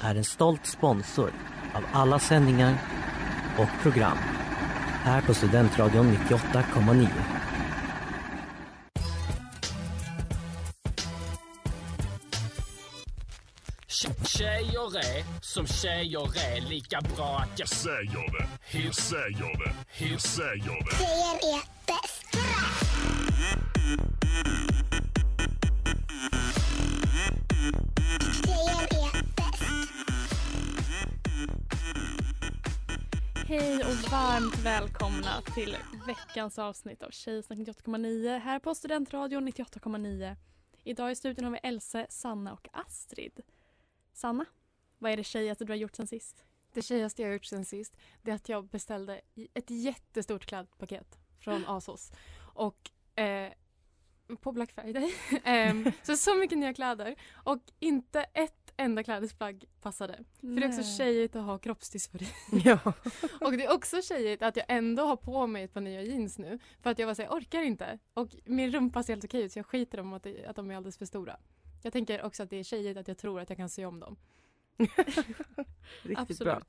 är en stolt sponsor av alla sändningar och program här på Studentradion 98,9. Tjejer är som tjejer är lika bra att jag säger det. Hur säger det. Hur säger det. Tjejer är varmt välkomna till veckans avsnitt av Tjejsnack 98,9 här på Studentradion 98,9. Idag i studion har vi Else, Sanna och Astrid. Sanna, vad är det tjejigaste du har gjort sen sist? Det tjejigaste jag har gjort sen sist det är att jag beställde ett jättestort klädpaket från Asos. Och eh, på Black Friday. Ehm, så så mycket nya kläder och inte ett enda klädesplagg passade. För det är också Nej. tjejigt att ha kroppsdysfori. Ja. Och det är också tjejigt att jag ändå har på mig ett par nya jeans nu. För att jag var så här, jag orkar inte. Och min rumpa ser helt okej ut så jag skiter om att, att de är alldeles för stora. Jag tänker också att det är tjejigt att jag tror att jag kan sy om dem. Riktigt Absolut. bra.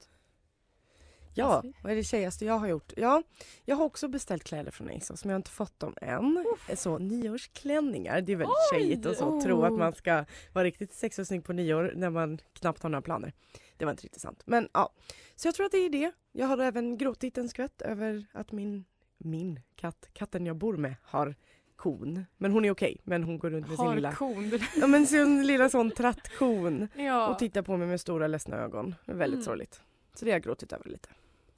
Ja, vad är det tjejigaste jag har gjort? Ja, jag har också beställt kläder från ASOS men jag har inte fått dem än. Så nyårsklänningar, det är väldigt Oj! tjejigt och så. Tro att Oh. man ska vara riktigt sexig och snygg på nyår när man knappt har några planer. Det var inte riktigt sant. Men ja, så jag tror att det är det. Jag har även gråtit en skvätt över att min, min katt, katten jag bor med, har kon. Men hon är okej, men hon går runt med sin Har lilla, kon. ja, men sin lilla sån trattkon ja. och tittar på mig med stora ledsna ögon. Väldigt Mm. sorgligt. Så det har jag gråtit över lite.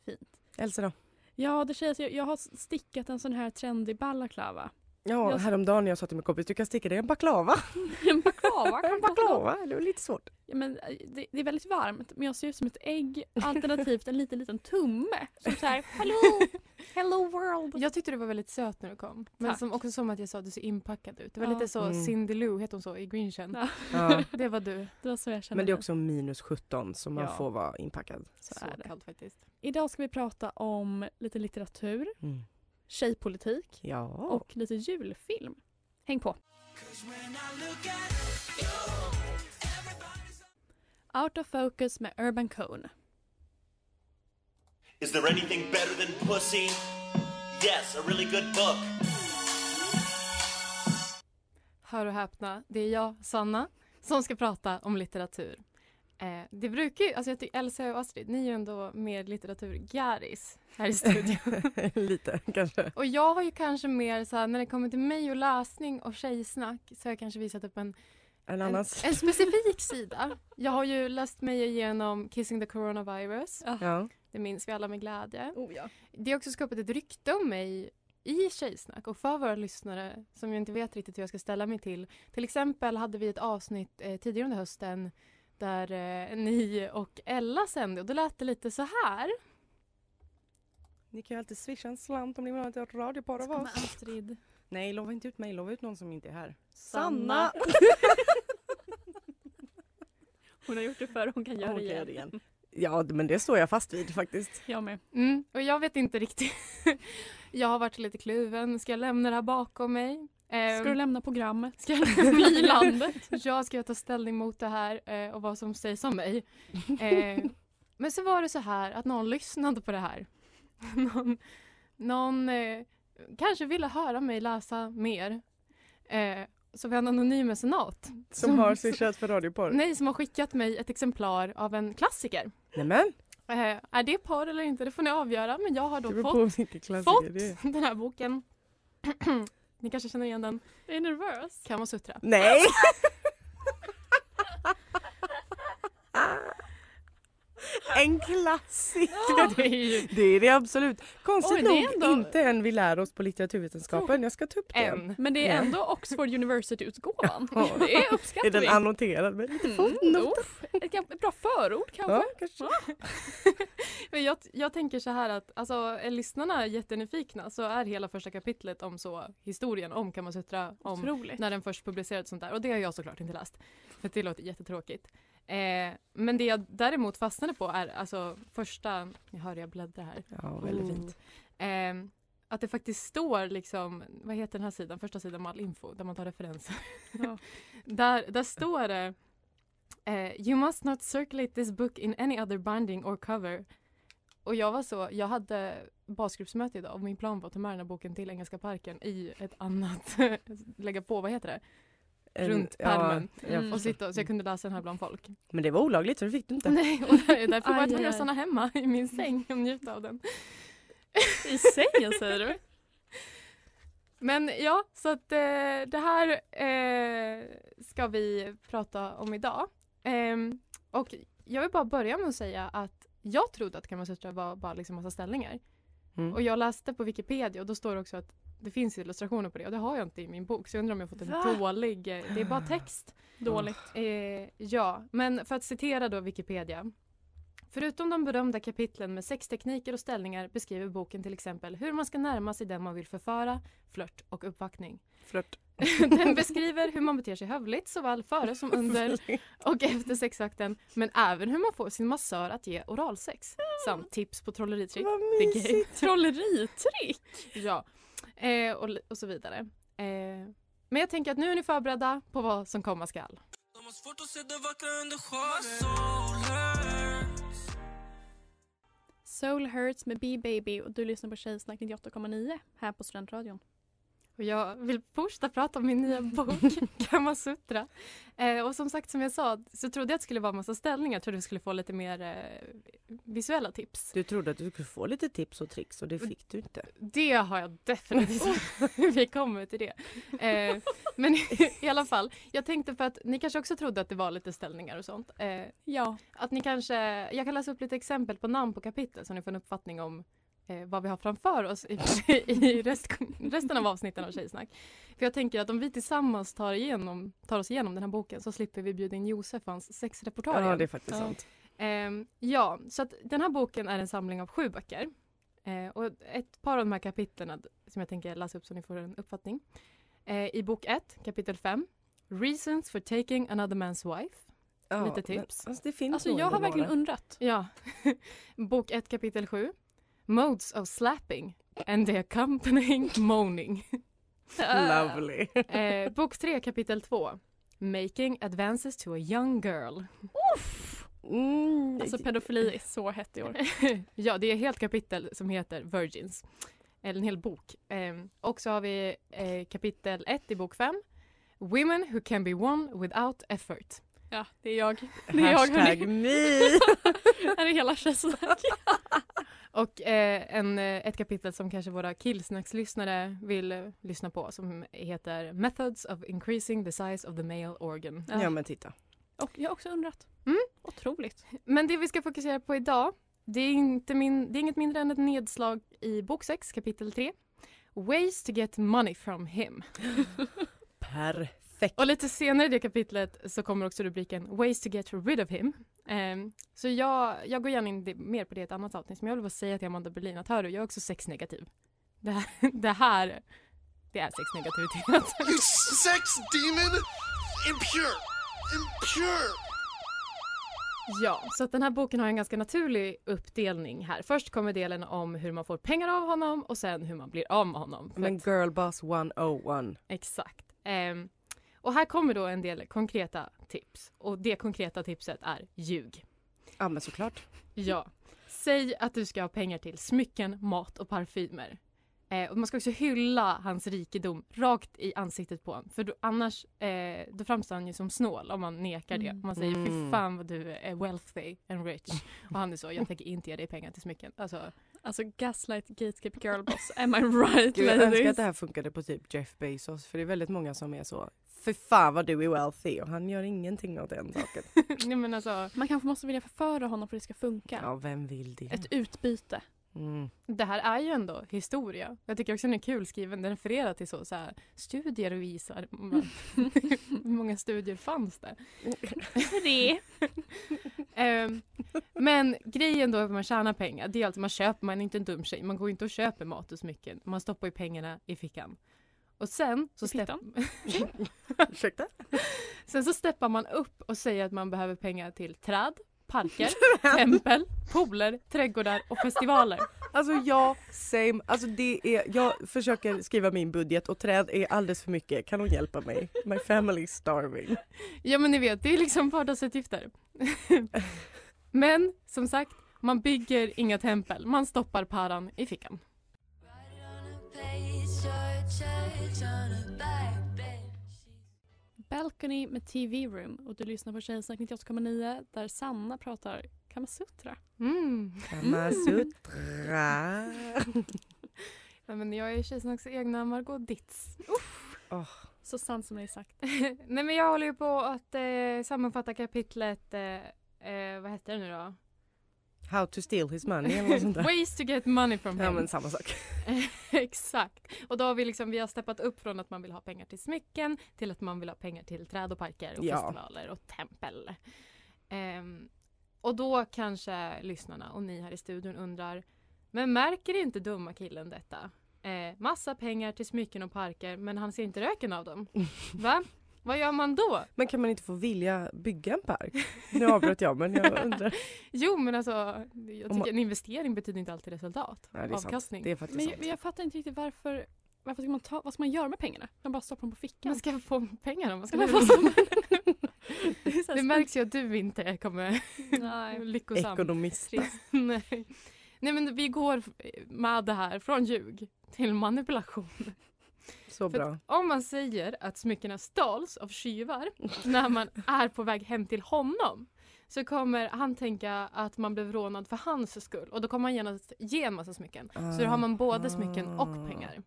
Fint. Elsa då? Ja, det tjejigaste, jag, jag har stickat en sån här trendig balaklava. Ja, häromdagen när jag sa till min kompis du kan sticka dig en baklava. en baklava en baklava, det var lite svårt. Ja, men, eh, det, det är väldigt varmt men jag ser ut som ett ägg alternativt en liten liten tumme. Som så här, hello, hello world. Jag tyckte du var väldigt söt när du kom. Men Tack. som, också som att jag sa att du ser inpackad ut. Det var Ja. lite så Mm. Cindy Lou, heter hon så i Grinchen? Ja. Ja. Det var du. Det var så jag kände Men det är också minus 17 så man Ja. får vara inpackad. Så Så är det. kallt faktiskt. Idag ska vi prata om lite litteratur, Mm. Tjejpolitik Ja. och lite julfilm. Häng på! Out of Focus med Urban Cone. Is there anything better than pussy? Yes, a really good book. Hör och häpna, det är jag, Sanna, som ska prata om litteratur. Eh, det brukar ju, alltså jag tycker Elsa och Astrid, ni är ju ändå mer litteraturgaris här i studion. lite kanske. och jag har ju kanske mer så här, när det kommer till mig och läsning och tjejsnack så har jag kanske visat upp en, En en, annan. en specifik sida. Jag har ju läst mig igenom Kissing the Coronavirus. Ja. Det minns vi alla med glädje. Oh ja. Det har också skapat ett rykte om mig i Tjejsnack och för våra lyssnare som jag inte vet riktigt hur jag ska ställa mig till. Till exempel hade vi ett avsnitt eh, tidigare under hösten där eh, ni och Ella sände och då lät det lite så här. Ni kan ju alltid swisha en slant om ni vill ha ett radioporr av oss. Astrid. Nej, lova inte ut mig. Lova ut någon som inte är här. Sanna. Hon har gjort det förr, hon kan göra Hon det igen. det igen. Ja, men det står jag fast vid faktiskt. Jag med. Mm, och jag vet inte riktigt. jag har varit lite kluven. Ska jag lämna det här bakom mig? Eh, Ska du lämna programmet? Ska jag fly landet? Jag ska ta ställning mot det här eh, och vad som sägs om mig. Eh, men så var det så här att någon lyssnade på det här. någon någon eh, kanske ville höra mig läsa mer. Så vi har en anonym mecenat. Som har swishat för radioporr. Nej, som har skickat mig ett exemplar av en klassiker. Nämen, Eh, är det porr eller inte? Det får ni avgöra. Men jag har då fått fått den här boken Ni kanske känner igen den? Jag är nervös. Kamasutra. Nej! En klassiker! Det är ju Det är det absolut. Konstigt Oj, är nog ändå- inte en vi lär oss på litteraturvetenskapen. Jag ska ta upp det. en. Men det är Ja. ändå Oxford University-utgåvan. Ja. Det är Är uppskattar den annoterad med lite Mm, fotnot? uff, ett, bra förord kanske. Ja, kanske. Men jag, jag tänker så här att alltså, är lyssnarna jättenyfikna så är hela första kapitlet om så historien om Kamasutra om Otroligt. när den först publicerades sånt där. Och det har jag såklart inte läst. För det låter jättetråkigt. Eh, men det jag däremot fastnade på är alltså första, jag hör jag bläddrar här. Ja, väldigt fint. Eh, att det faktiskt står liksom, vad heter den här sidan, första sidan med all info där man tar referenser. Ja. där, där står det eh, You must not circulate this book in any other binding or cover. Och jag var så, jag hade basgruppsmöte idag och min plan var att ta med den här boken till Engelska parken i ett annat, lägga på, vad heter det? En- Runt ja, pärmen. Mm. Och förstår. sitta, så jag kunde läsa den här bland folk. Men det var olagligt så det fick du inte. Nej, och där, därför var jag tvungen att stanna hemma i min säng och njuta av den. I sängen säger du? Men ja, så att eh, det här eh, ska vi prata om idag. Ehm, och jag vill bara börja med att säga att jag trodde att Kamasutra var bara liksom massa ställningar. Mm. Och jag läste på Wikipedia och då står det också att det finns illustrationer på det och det har jag inte i min bok så jag undrar om jag fått en Va? dålig, eh, det är bara text. Dåligt. Eh, ja, men för att citera då Wikipedia. Förutom de berömda kapitlen med sextekniker och ställningar beskriver boken till exempel hur man ska närma sig den man vill förföra, flört och uppvaktning. Flört. den beskriver hur man beter sig hövligt såväl före som under och efter sexakten men även hur man får sin massör att ge oralsex samt tips på trolleritrick. Vad Det är gay. mysigt. Trolleritrick? Ja, eh, och, och så vidare. Eh, men jag tänker att nu är ni förberedda på vad som komma skall. Soul Hurts med B-Baby och du lyssnar på Tjejsnack 98,9 här på Studentradion. Och jag vill fortsätta prata om min nya bok Kamasutra. Eh, och som sagt som jag sa så trodde jag att det skulle vara massa ställningar. Jag trodde vi skulle få lite mer eh, visuella tips. Du trodde att du skulle få lite tips och tricks och det fick du inte. Det har jag definitivt. vi kommer till det. Eh, men i alla fall, jag tänkte för att ni kanske också trodde att det var lite ställningar och sånt. Eh, Ja. att ni kanske, jag kan läsa upp lite exempel på namn på kapitel så ni får en uppfattning om eh, vad vi har framför oss i, i rest, resten av avsnitten av Tjejsnack. För jag tänker att om vi tillsammans tar, igenom, tar oss igenom den här boken så slipper vi bjuda in Josef hans sexreportage. Ja, det är faktiskt Ja. sant. Ehm, ja, så att den här boken är en samling av sju böcker. Eh, och ett par av de här kapitlen som jag tänker läsa upp så ni får en uppfattning. Eh, I bok 1, kapitel 5, Reasons for taking another man's wife. Ja, Lite men, tips. Alltså, det finns Alltså jag har verkligen undrat. Ja. bok 1, kapitel 7, Modes of slapping and the accompanying moaning. Lovely. Eh, bok 3, kapitel 2, Making advances to a young girl. Mm, Alltså pedofili är så hett i år. ja, det är ett helt kapitel som heter Virgins. Eller en hel bok. Ehm, och så har vi eh, kapitel 1 i bok 5. Women who can be won without effort. Ja, det är jag. Det är jag Hashtag hörni. me. Här är hela Tjejsnack. Och eh, en, eh, ett kapitel som kanske våra killsnackslyssnare vill eh, lyssna på som heter Methods of increasing the size of the male organ. Ja men titta. Och jag har också undrat. Mm. Otroligt. Men det vi ska fokusera på idag det är, inte min, det är inget mindre än ett nedslag i bok 6 kapitel 3. Ways to get money from him. Perfekt. Och lite senare i det kapitlet så kommer också rubriken Ways to get rid of him. Ehm, så jag, jag går gärna in det, mer på det i ett annat avsnitt. Men jag vill bara säga till Amanda Berlin att hör du, jag är också sexnegativ. Det här, det här det är sexnegativitet. You sex demon! Impure! Impure! ja, så att den här boken har en ganska naturlig uppdelning här. Först kommer delen om hur man får pengar av honom och sen hur man blir av med honom. Men att- girlboss 101. Exakt. Ehm, och här kommer då en del konkreta tips. Och det konkreta tipset är ljug. Ja men såklart. Ja. Säg att du ska ha pengar till smycken, mat och parfymer. Eh, och man ska också hylla hans rikedom rakt i ansiktet på honom. För då, annars eh, då framstår han ju som snål om man nekar det. Mm. Man säger fy Mm. fan vad du är wealthy and rich. Och han är så, jag tänker inte ge dig pengar till smycken. Alltså, Alltså gaslight gatekeep girlboss, am I right Gud, jag önskar att det här funkade på typ Jeff Bezos för det är väldigt många som är så för fan vad du är wealthy och han gör ingenting åt den saken. Nej men alltså, Man kanske måste vilja förföra honom för att det ska funka. Ja, vem vill det? Ett utbyte. Mm. det här är ju ändå historia. Jag tycker också den är kul skriven. Den refererar till så, så här, studier visar. Hur många studier fanns det? Tre. Ehm, men grejen då är att man tjänar pengar. Det är alltså man köper, man är inte en dum tjej. Man går inte och köper mat och smycken. Man stoppar ju pengarna i fickan. Och sen så, stepp, sen så steppar man upp och säger att man behöver pengar till träd, parker, tempel, pooler, trädgårdar och festivaler. Alltså ja, same. Alltså det är, jag försöker skriva min budget och träd är alldeles för mycket. Kan hon hjälpa mig? My family is starving. Ja men ni vet, det är liksom vardagsutgifter. men som sagt, man bygger inga tempel. Man stoppar paran i fickan. Balcony med TV Room och du lyssnar på Tjejsnack 98,9 där Sanna pratar Kamasutra. Mm. Kamasutra. Nej, men jag är Tjejsnacks egna Margot Ditz. Oh, Så sant som det är sagt. Nej men jag håller ju på att eh, sammanfatta kapitlet, eh, eh, vad heter det nu då? how to steal his money eller något sånt där. Ways to get money from Ja him. men samma sak. Exakt. Och då har vi liksom, vi har steppat upp från att man vill ha pengar till smycken till att man vill ha pengar till träd och parker och Ja. festivaler och tempel. Ehm, och då kanske lyssnarna och ni här i studion undrar, men märker inte dumma killen detta? Eh, massa pengar till smycken och parker men han ser inte röken av dem. Va? Vad gör man då? Men kan man inte få vilja bygga en park? Nu avbröt jag men jag undrar. Jo men alltså, jag Om man- tycker en investering betyder inte alltid resultat. Nej, det är sant. Avkastning. Det är faktiskt Men sant. jag, jag fattar inte riktigt varför, varför ska man ta, vad ska man göra med pengarna? Man bara stoppa dem på fickan? Man ska få pengarna. Man ska man- det, så här det märks ju att du inte kommer Nej. lyckosam. Ekonomist. Nej. Nej men vi går med det här från ljug till manipulation. Så För bra. om man säger att smyckena stals av tjuvar när man är på väg hem till honom så kommer han tänka att man blev rånad för hans skull och då kommer han genast ge en massa smycken. Så då har man både smycken och pengar.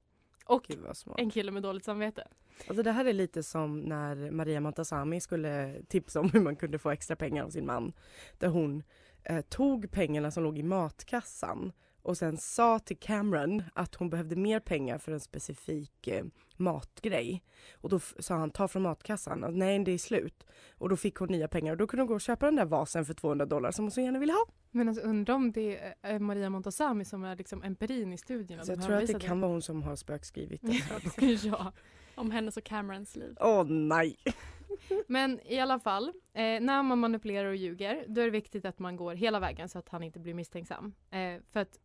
Och en kille med dåligt samvete. Alltså det här är lite som när Maria Montazami skulle tipsa om hur man kunde få extra pengar av sin man. Där hon eh, tog pengarna som låg i matkassan och sen sa till Cameron att hon behövde mer pengar för en specifik eh, matgrej. Och då sa han ta från matkassan, och, nej det är slut. Och då fick hon nya pengar och då kunde hon gå och köpa den där vasen för 200 dollar som hon så gärna ville ha. Men alltså undrar om det är Maria Montazami som är liksom empirin i studierna. Så jag tror att det kan vara hon som har spökskrivit den ja. Om hennes och Camerons liv. Åh nej! Men i alla fall, eh, när man manipulerar och ljuger då är det viktigt att man går hela vägen så att han inte blir misstänksam. Eh, för att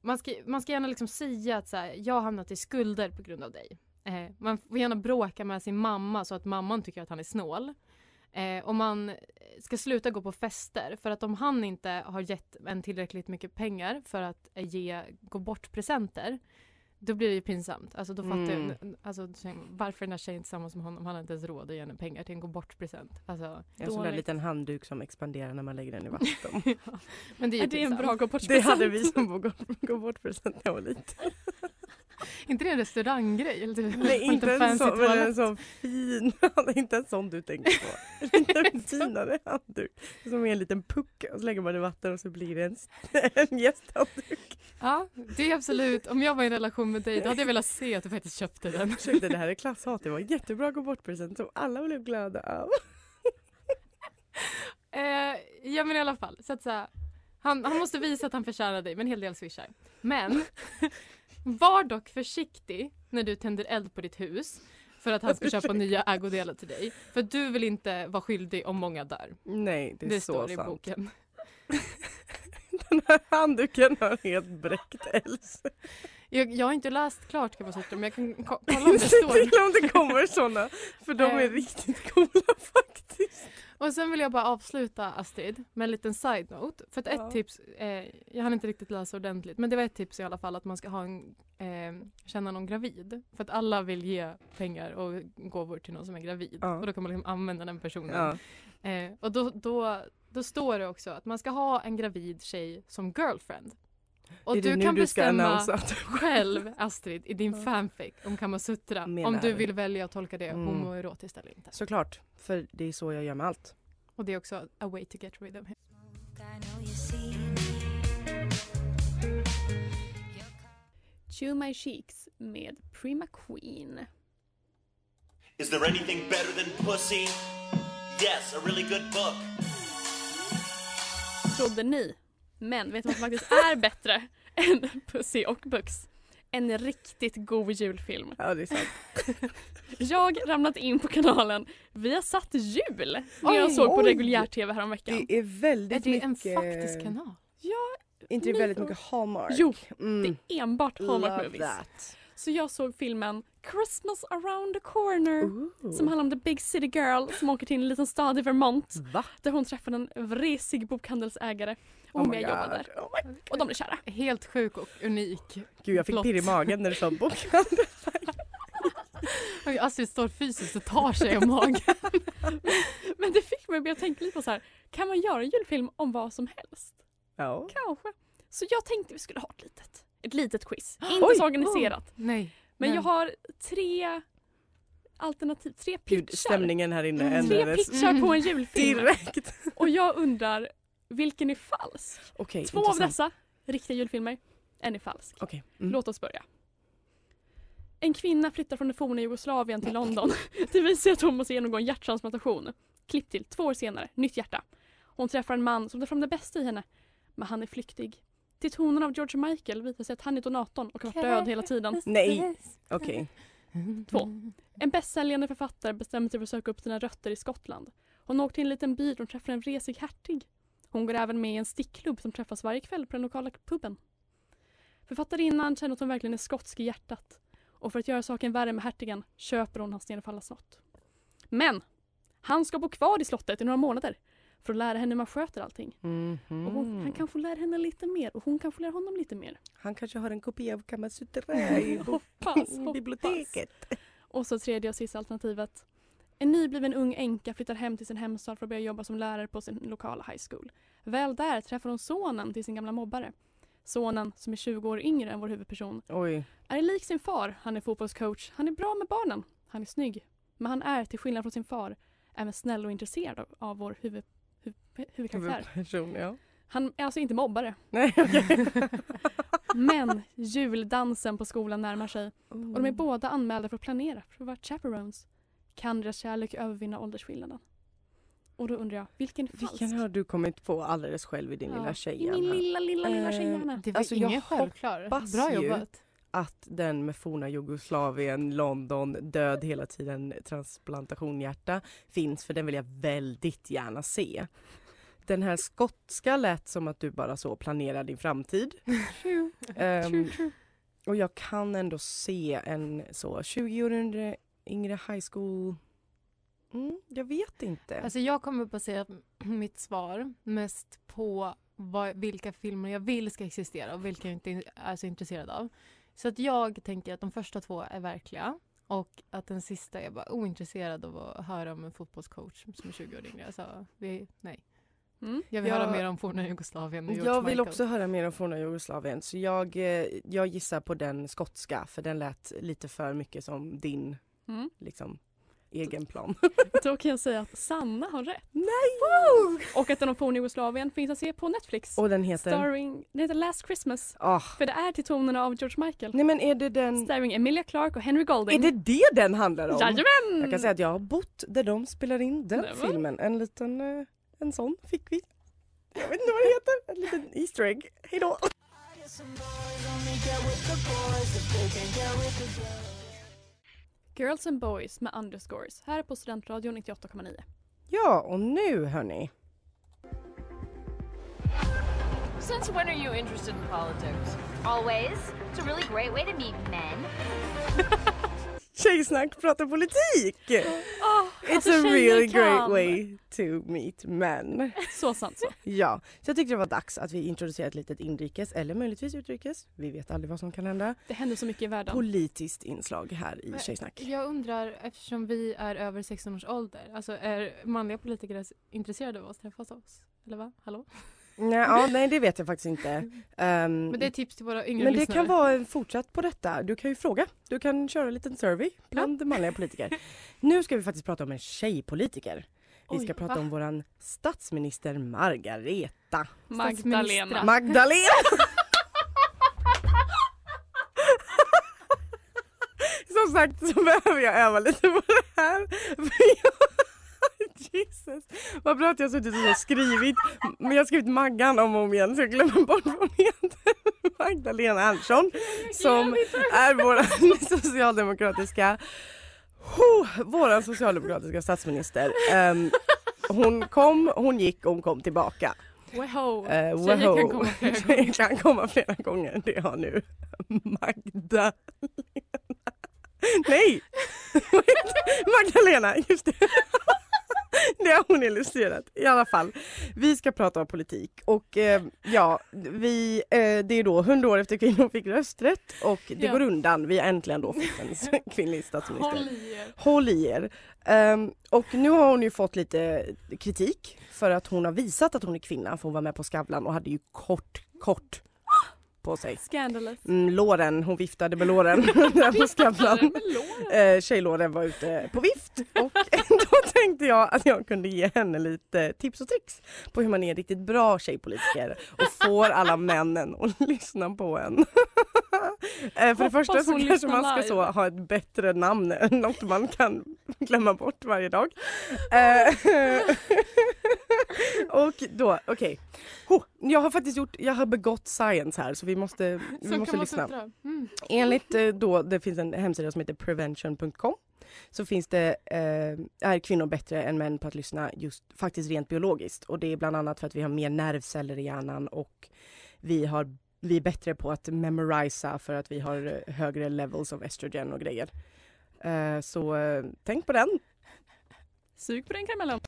man ska, man ska gärna liksom säga att så här, jag har hamnat i skulder på grund av dig. Eh, man får gärna bråka med sin mamma så att mamman tycker att han är snål. Eh, och man ska sluta gå på fester för att om han inte har gett en tillräckligt mycket pengar för att eh, ge gå bort presenter då blir det ju pinsamt. Alltså då fattar Mm. jag, alltså, varför den här tjejen tillsammans med honom? Han har inte ens råd att ge henne pengar till en gå bort present. Alltså, En sån där liten handduk som expanderar när man lägger den i vatten. ja. Men det är ju Är det en bra gå Det hade vi som gå, gå bort present när jag var liten. inte det en restauranggrej? Eller typ, Nej inte en sån, men en sån fin, inte en sån du tänker på. En finare handduk. Som är en liten puck och så lägger man i vatten och så blir det en, en gästhandduk. Ja, det är absolut. Om jag var i en relation med dig då hade jag velat se att du faktiskt köpte den. Ursäkta det här är klasshat, det var jättebra gå bort present som alla blev glada av. Eh, ja men i alla fall. Så att så här, han, han måste visa att han förtjänar dig med en hel del swishar. Men var dock försiktig när du tänder eld på ditt hus för att han ska köpa nya ägodelar till dig. För du vill inte vara skyldig om många dör. Nej det är Det, så står i sant. boken. Den här handduken har helt bräckt Else. Jag, jag har inte läst klart säga men jag kan ko- kolla om det står. Till om det kommer såna. För de är Eh. riktigt coola faktiskt. Och sen vill jag bara avsluta Astrid med en liten side-note. För att ett Ja. tips, eh, jag hann inte riktigt läsa ordentligt, men det var ett tips i alla fall att man ska ha en, eh, känna någon gravid. För att alla vill ge pengar och gåvor till någon som är gravid. Ja. Och då kan man liksom använda den personen. Ja. Eh, och då, då, då står det också att man ska ha en gravid tjej som girlfriend. Och du nu kan du ska bestämma själv, Astrid, i din fanfic om Kamasutra. Menar Om du du? vill välja att tolka det Mm. homoerotiskt eller inte. Såklart, för det är så jag gör med allt. Och det är också a way to get rid of him. Chew My Cheeks med Prima Queen. Is there anything better than pussy? Yes, a really good book. Trodde ni. Men vet du vad som faktiskt är bättre än Pussy och Bux? En riktigt god julfilm. Ja, det är sant. Jag ramlat in på kanalen via satt jul när jag såg på reguljär-tv häromveckan. Det är väldigt Är det en mycket... faktisk kanal? inte det väldigt mycket Hallmark? Jo, mm. Det är enbart Hallmark Love movies. that. Så jag såg filmen Christmas around the corner Ooh. som handlar om the big city girl som åker till en liten stad i Vermont Va? där hon träffar en vresig bokhandelsägare och Oh hon my börjar jobba God. där. Oh my... Och de blir kära. Helt sjuk och unik. Gud, jag fick Flott. pirr i magen när du sa bokhandel. Astrid står fysiskt och tar sig om magen. Men det fick mig att tänka lite på så här, kan man göra en julfilm om vad som helst? Ja. Kanske. Så jag tänkte vi skulle ha ett litet, ett litet quiz. Inte Oj! så organiserat. Nej. Men Nej. jag har tre alternativ, tre Gud, pitchar. stämningen här inne Mm. Tre ändrades pitchar på en julfilm. direkt. Och jag undrar, vilken är falsk? Okej, Två av intressant. dessa riktiga julfilmer, en är falsk. Okej. Mm. Låt oss börja. En kvinna flyttar från det forna Jugoslavien till London. Det visar sig att hon måste genomgå en hjärttransplantation. Klipp till två år senare, nytt hjärta. Hon träffar en man som tar fram det bästa i henne. Men han är flyktig. Till tonen av George Michael visar sig att han är donatorn och har varit död hela tiden. Nej. Okej. Två. En bästsäljande författare bestämmer sig för att söka upp sina rötter i Skottland. Hon åker till en liten by där hon träffar en vresig hertig. Hon går även med i en stickklubb som träffas varje kväll på den lokala puben. Författarinnan känner att hon verkligen är skotsk i hjärtat. Och för att göra saken värre med hertigen köper hon hans nedfallna slott. Men! Han ska bo kvar i slottet i några månader för att lära henne hur man sköter allting. Mhm. Och hon, han kan få lära henne lite mer och hon kan få lära honom lite mer. Han kanske har en kopia av Kamasutra i Hoppas, i hoppas. biblioteket. Och så tredje och sista alternativet. En nybliven ung änka flyttar hem till sin hemstad för att börja jobba som lärare på sin lokala high school. Väl där träffar hon sonen till sin gamla mobbare. Sonen, som är 20 år yngre än vår huvudperson, Oj. är lik sin far. Han är fotbollscoach, han är bra med barnen, han är snygg. Men han är, till skillnad från sin far, även snäll och intresserad av, av vår huvud, huv, huvudkaraktär. Huvudperson, ja. Han är alltså inte mobbare. Nej, okej. Men juldansen på skolan närmar sig och de är båda anmälda för att planera för att vara chaperones. Kan deras kärlek övervinna åldersskillnaden? Och då undrar jag, vilken är falsk? Vilken har du kommit på alldeles själv i din Ja, lilla I tjejhjärna? min lilla, lilla, lilla Eh, tjejhjärna. Det var Alltså, ingen självklar. hoppas Bra ju- jobbat. Att den med forna Jugoslavien, London, död hela tiden, transplantation hjärta finns för den vill jag väldigt gärna se. Den här skotska lät som att du bara så planerar din framtid. True, Ehm, true, true. och jag kan ändå se en så 20 år yngre, yngre high school. Mm, jag vet inte. Alltså jag kommer basera mitt svar mest på vad, vilka filmer jag vill ska existera och vilka jag inte är så intresserad av. Så att jag tänker att de första två är verkliga och att den sista är bara ointresserad av att höra om en fotbollscoach som är 20 år yngre. Alltså, det, nej. Mm. Jag vill Jag- höra mer om forna Jugoslavien jag vill Michael. också höra mer om forna Jugoslavien så jag, eh, jag gissar på den skotska för den lät lite för mycket som din Mm. liksom, egen plan. Då kan jag säga att Sanna har rätt. Nej! Och att den om forna Jugoslavien finns att se på Netflix. Och den heter? Starring, den heter Last Christmas. Ah. För det är till tonerna av George Michael. Nej men är det den... Starring Emilia Clarke och Henry Är Golding. det det den handlar om? Jajamän! Jag kan säga att jag har bott där de spelar in den Nämen. filmen. En liten, eh, en sån fick vi. Jag vet inte vad det heter, en liten Easter egg. Hejdå! Girls and Boys med underscores här på Studentradion 98,9. Ja, och nu hörni. Since when are you interested in politics? Always. It's a really great way to meet men. Tjejsnack pratar politik! It's alltså, a really kan. great way to meet men. Så sant så. Ja, så jag tyckte det var dags att vi introducerar ett litet inrikes eller möjligtvis utrikes, vi vet aldrig vad som kan hända, Det händer så mycket i världen. politiskt inslag här i Men Tjejsnack. Jag undrar, eftersom vi är över 16 års ålder, alltså är manliga politiker intresserade av oss träffas oss? Eller va? Hallå? Nej, ja, nej det vet jag faktiskt inte. Ehm, Men det är tips till våra yngre men det lyssnare. kan vara fortsatt på detta. Du kan ju fråga. Du kan köra en liten survey bland manliga politiker. Nu ska vi faktiskt prata om en tjejpolitiker. Vi Oj, ska prata va? om våran statsminister Margareta. Magdalena. Magdalena! Som sagt så behöver jag öva lite på det här. Jesus. Vad bra att jag har suttit och skrivit. Men jag har skrivit Maggan om och om igen så jag glömmer bort vad hon heter. Magdalena Andersson. Som är vår socialdemokratiska oh, våran socialdemokratiska statsminister. Ehm, hon kom, hon gick och hon kom tillbaka. Wow. Uh, Tjejer kan komma flera Tjejer kan komma flera gånger. Det har nu Magdalena. Nej! Magdalena, just det. Det har hon illustrerat i alla fall. Vi ska prata om politik och eh, ja, vi, eh, det är då 100 år efter kvinnor fick rösträtt och det Ja. går undan. Vi har äntligen då fått en kvinnlig statsminister. Håll i er. Håll i er. Ehm, och nu har hon ju fått lite kritik för att hon har visat att hon är kvinna för hon var med på Skavlan och hade ju kort, kort på sig. Scandalous. Mm, låren, hon viftade med låren där på Skavlan. Eh, tjejlåren var ute på vift och då tänkte jag att jag kunde ge henne lite tips och tricks på hur man är en riktigt bra tjejpolitiker och får alla männen att lyssna på en. Eh, för det första så kanske man ska så ha ett bättre namn än något man kan glömma bort varje dag. Eh, och då, okej. Ho, Jag har faktiskt gjort, jag har begått science här så vi måste, vi måste lyssna. Mm. Enligt eh, då, det finns en hemsida som heter prevention.com så finns det, eh, är kvinnor bättre än män på att lyssna just faktiskt rent biologiskt och det är bland annat för att vi har mer nervceller i hjärnan och vi har vi är bättre på att memorisa för att vi har eh, högre levels av estrogen och grejer. Eh, så eh, tänk på den. Sug på den karamellen.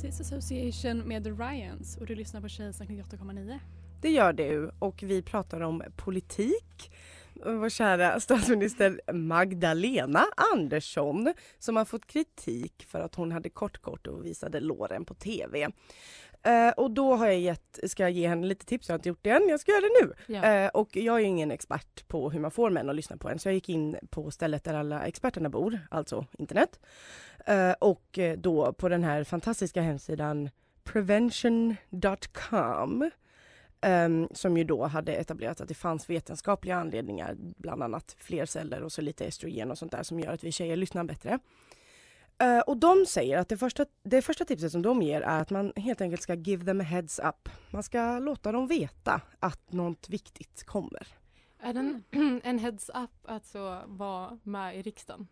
This Association med The Ryans och du lyssnar på Tjejsnack 98,9. Det gör du och vi pratar om politik. Vår kära statsminister Magdalena Andersson som har fått kritik för att hon hade kort kort och visade låren på TV. Eh, och då har jag gett, ska jag ge henne lite tips, jag har inte gjort det än, jag ska göra det nu. Ja. Eh, och jag är ingen expert på hur man får män att lyssna på en så jag gick in på stället där alla experterna bor, alltså internet. Eh, och eh, då på den här fantastiska hemsidan prevention.com Um, som ju då hade etablerat att det fanns vetenskapliga anledningar, bland annat fler celler och så lite estrogen och sånt där som gör att vi tjejer lyssnar bättre. Uh, och de säger att det första, det första tipset som de ger är att man helt enkelt ska give them a heads up. Man ska låta dem veta att något viktigt kommer. Är den en heads up att så vara med i riksdagen?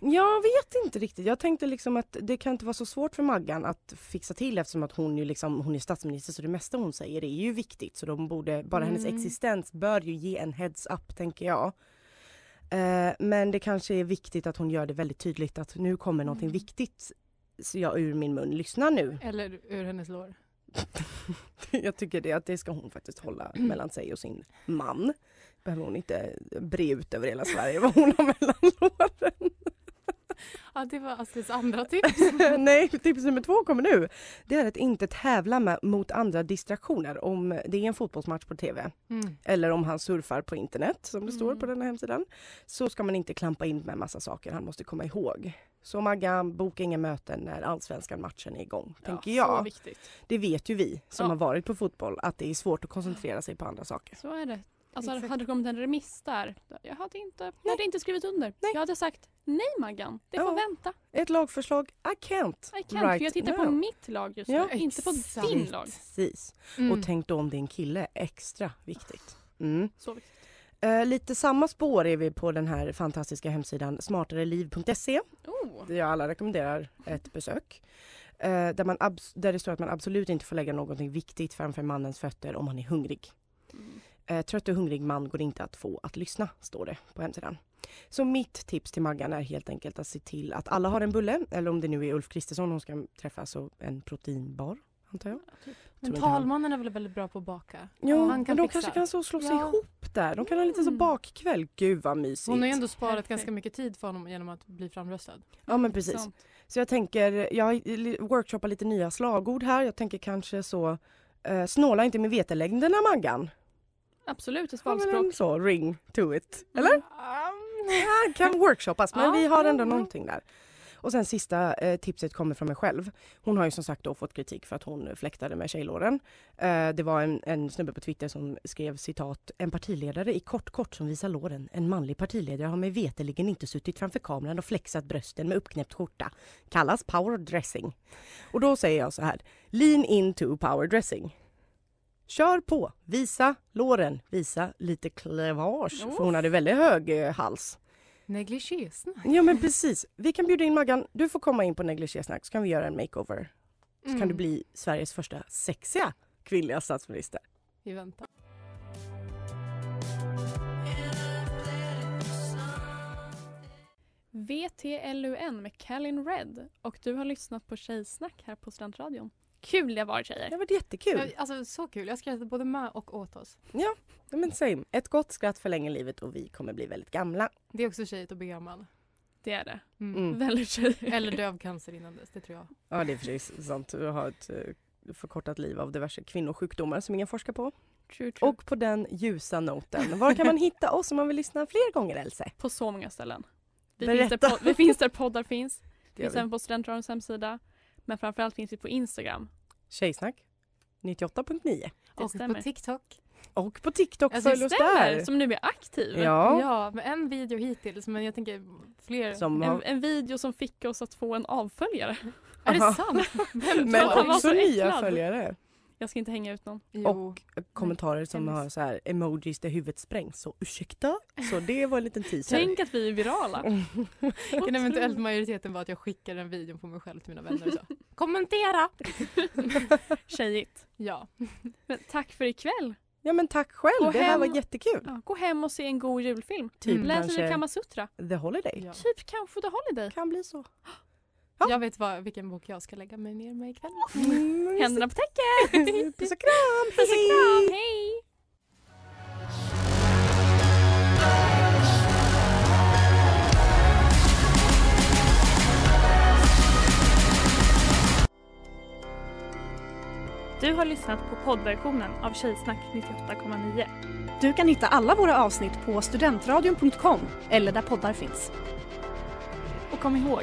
Jag vet inte riktigt. Jag tänkte liksom att det kan inte vara så svårt för Maggan att fixa till eftersom att hon, ju liksom, hon är statsminister så det mesta hon säger är ju viktigt. Så de borde, bara hennes Mm. existens bör ju ge en heads up tänker jag. Eh, men det kanske är viktigt att hon gör det väldigt tydligt att nu kommer någonting viktigt så jag ur min mun. Lyssna nu. Eller ur hennes lår? jag tycker det att det ska hon faktiskt hålla mellan sig och sin man. Behöver hon inte bre ut över hela Sverige vad hon har mellan låren. Ja, det var Astrids andra tips. Nej, tips nummer två kommer nu. Det är att inte tävla med, mot andra distraktioner. Om det är en fotbollsmatch på TV Mm. eller om han surfar på internet som det står på den här hemsidan så ska man inte klampa in med massa saker han måste komma ihåg. Så Maggan, boka inga möten när allsvenskan matchen är igång, tänker Så jag. Det vet ju vi som Ja. har varit på fotboll att det är svårt att koncentrera sig på andra saker. Så är det. Alltså Exakt. hade det kommit en remiss där, jag hade inte, jag hade inte skrivit under. Jag hade sagt nej Maggan, det får Ja. vänta. Ett lagförslag, I can't. I can't, right för jag tittar now. på mitt lag just Ja, nu, inte på din lag. Precis. Mm. Och tänk då om en kille, extra viktigt. Mm. Så viktigt. Eh, lite samma spår är vi på den här fantastiska hemsidan smartareliv.se Oh. där jag alla rekommenderar ett besök. Eh, där, man där det står att man absolut inte får lägga någonting viktigt framför mannens fötter om han är hungrig. Mm. Eh, trött och hungrig man går inte att få att lyssna, står det på hemsidan. Så mitt tips till Maggan är helt enkelt att se till att alla har en bulle, eller om det nu är Ulf Kristersson hon ska träffa, så en proteinbar, antar jag. Men inte han- talmannen är väl väldigt bra på att baka? Jo, han men kan de fixa. kanske kan så slå sig Ja. ihop där. De kan ha lite så Mm. bakkväll. Gud vad mysigt. Hon har ju ändå sparat Perfekt. ganska mycket tid för honom genom att bli framröstad. Ja men precis. Sant. Så jag tänker, jag workshoppat lite nya slagord här. Jag tänker kanske så, eh, snåla inte med vetelängderna Maggan. Absolut, ett Har väl valspråk. en så ring to it, eller? Ja, kan workshoppas men Ja, vi har ändå ja, ja. någonting där. Och sen sista eh, tipset kommer från mig själv. Hon har ju som sagt då fått kritik för att hon fläktade med tjejlåren. Eh, det var en, en snubbe på Twitter som skrev citat En partiledare i kort kort som visar låren. En manlig partiledare har mig veterligen inte suttit framför kameran och flexat brösten med uppknäppt skjorta. Kallas power dressing. Och då säger jag så här. Lean into power dressing. Kör på, visa låren, visa lite cleavage. För hon hade väldigt hög eh, hals. Negligésnack. Ja men precis. Vi kan bjuda in Maggan. Du får komma in på negligésnack så kan vi göra en makeover. Så kan Mm. du bli Sveriges första sexiga kvinnliga statsminister. Vi väntar. VTLUN med Callin Red och du har lyssnat på Tjejsnack här på Studentradion. Kul det var tjejer! Det var jättekul. Ja, Alltså så kul. Jag skrattade både med och åt oss. Ja, men same. Ett gott skratt förlänger livet och vi kommer bli väldigt gamla. Det är också tjejigt att bli gammal. Det är det. Mm. Väldigt tjejigt. Eller dö av cancer innan dess, det tror jag. Ja det är precis sant. Du har ett eh, förkortat liv av diverse kvinnosjukdomar som ingen forskar på. True, true. Och på den ljusa noten, var kan man hitta oss om man vill lyssna fler gånger Else? På så många ställen. Vi Berätta. finns, där pod- vi finns där poddar finns. Det Vi finns även på Studentradions hemsida. Men framförallt finns vi på Instagram. Tjejsnack 98.9. Det och stämmer. på TikTok. Och på TikTok, Alltså, följ oss stämmer! där. Som nu är aktiv. Ja. Ja, med en video hittills men jag tänker fler. Som En, har, en video som fick oss att få en avföljare. Är det sant? Vem men också så nya äcklad. följare. Jag ska inte hänga ut någon. Jo. Och kommentarer som har så här emojis där huvudet sprängs. Så ursäkta? Så det var en liten teaser. Tänk att vi är virala. Kan eventuellt majoriteten vara att jag skickar en video på mig själv till mina vänner och så. Kommentera! Tjejigt. Ja. Men tack för ikväll. Ja men tack själv, Gå det här hem. var jättekul. Ja, gå hem och se en god julfilm. Typ Mm. Läs kanske lite Kamasutra. The Holiday. ja. Typ kanske The Holiday. Kan bli så. Jag vet vad, vilken bok jag ska lägga mig ner med ikväll. Mm, Händerna på täcket! Puss och kram! Puss och kram, hej! Du har lyssnat på poddversionen av Tjejsnack 98,9. Du kan hitta alla våra avsnitt på studentradion.com eller där poddar finns. Och kom ihåg,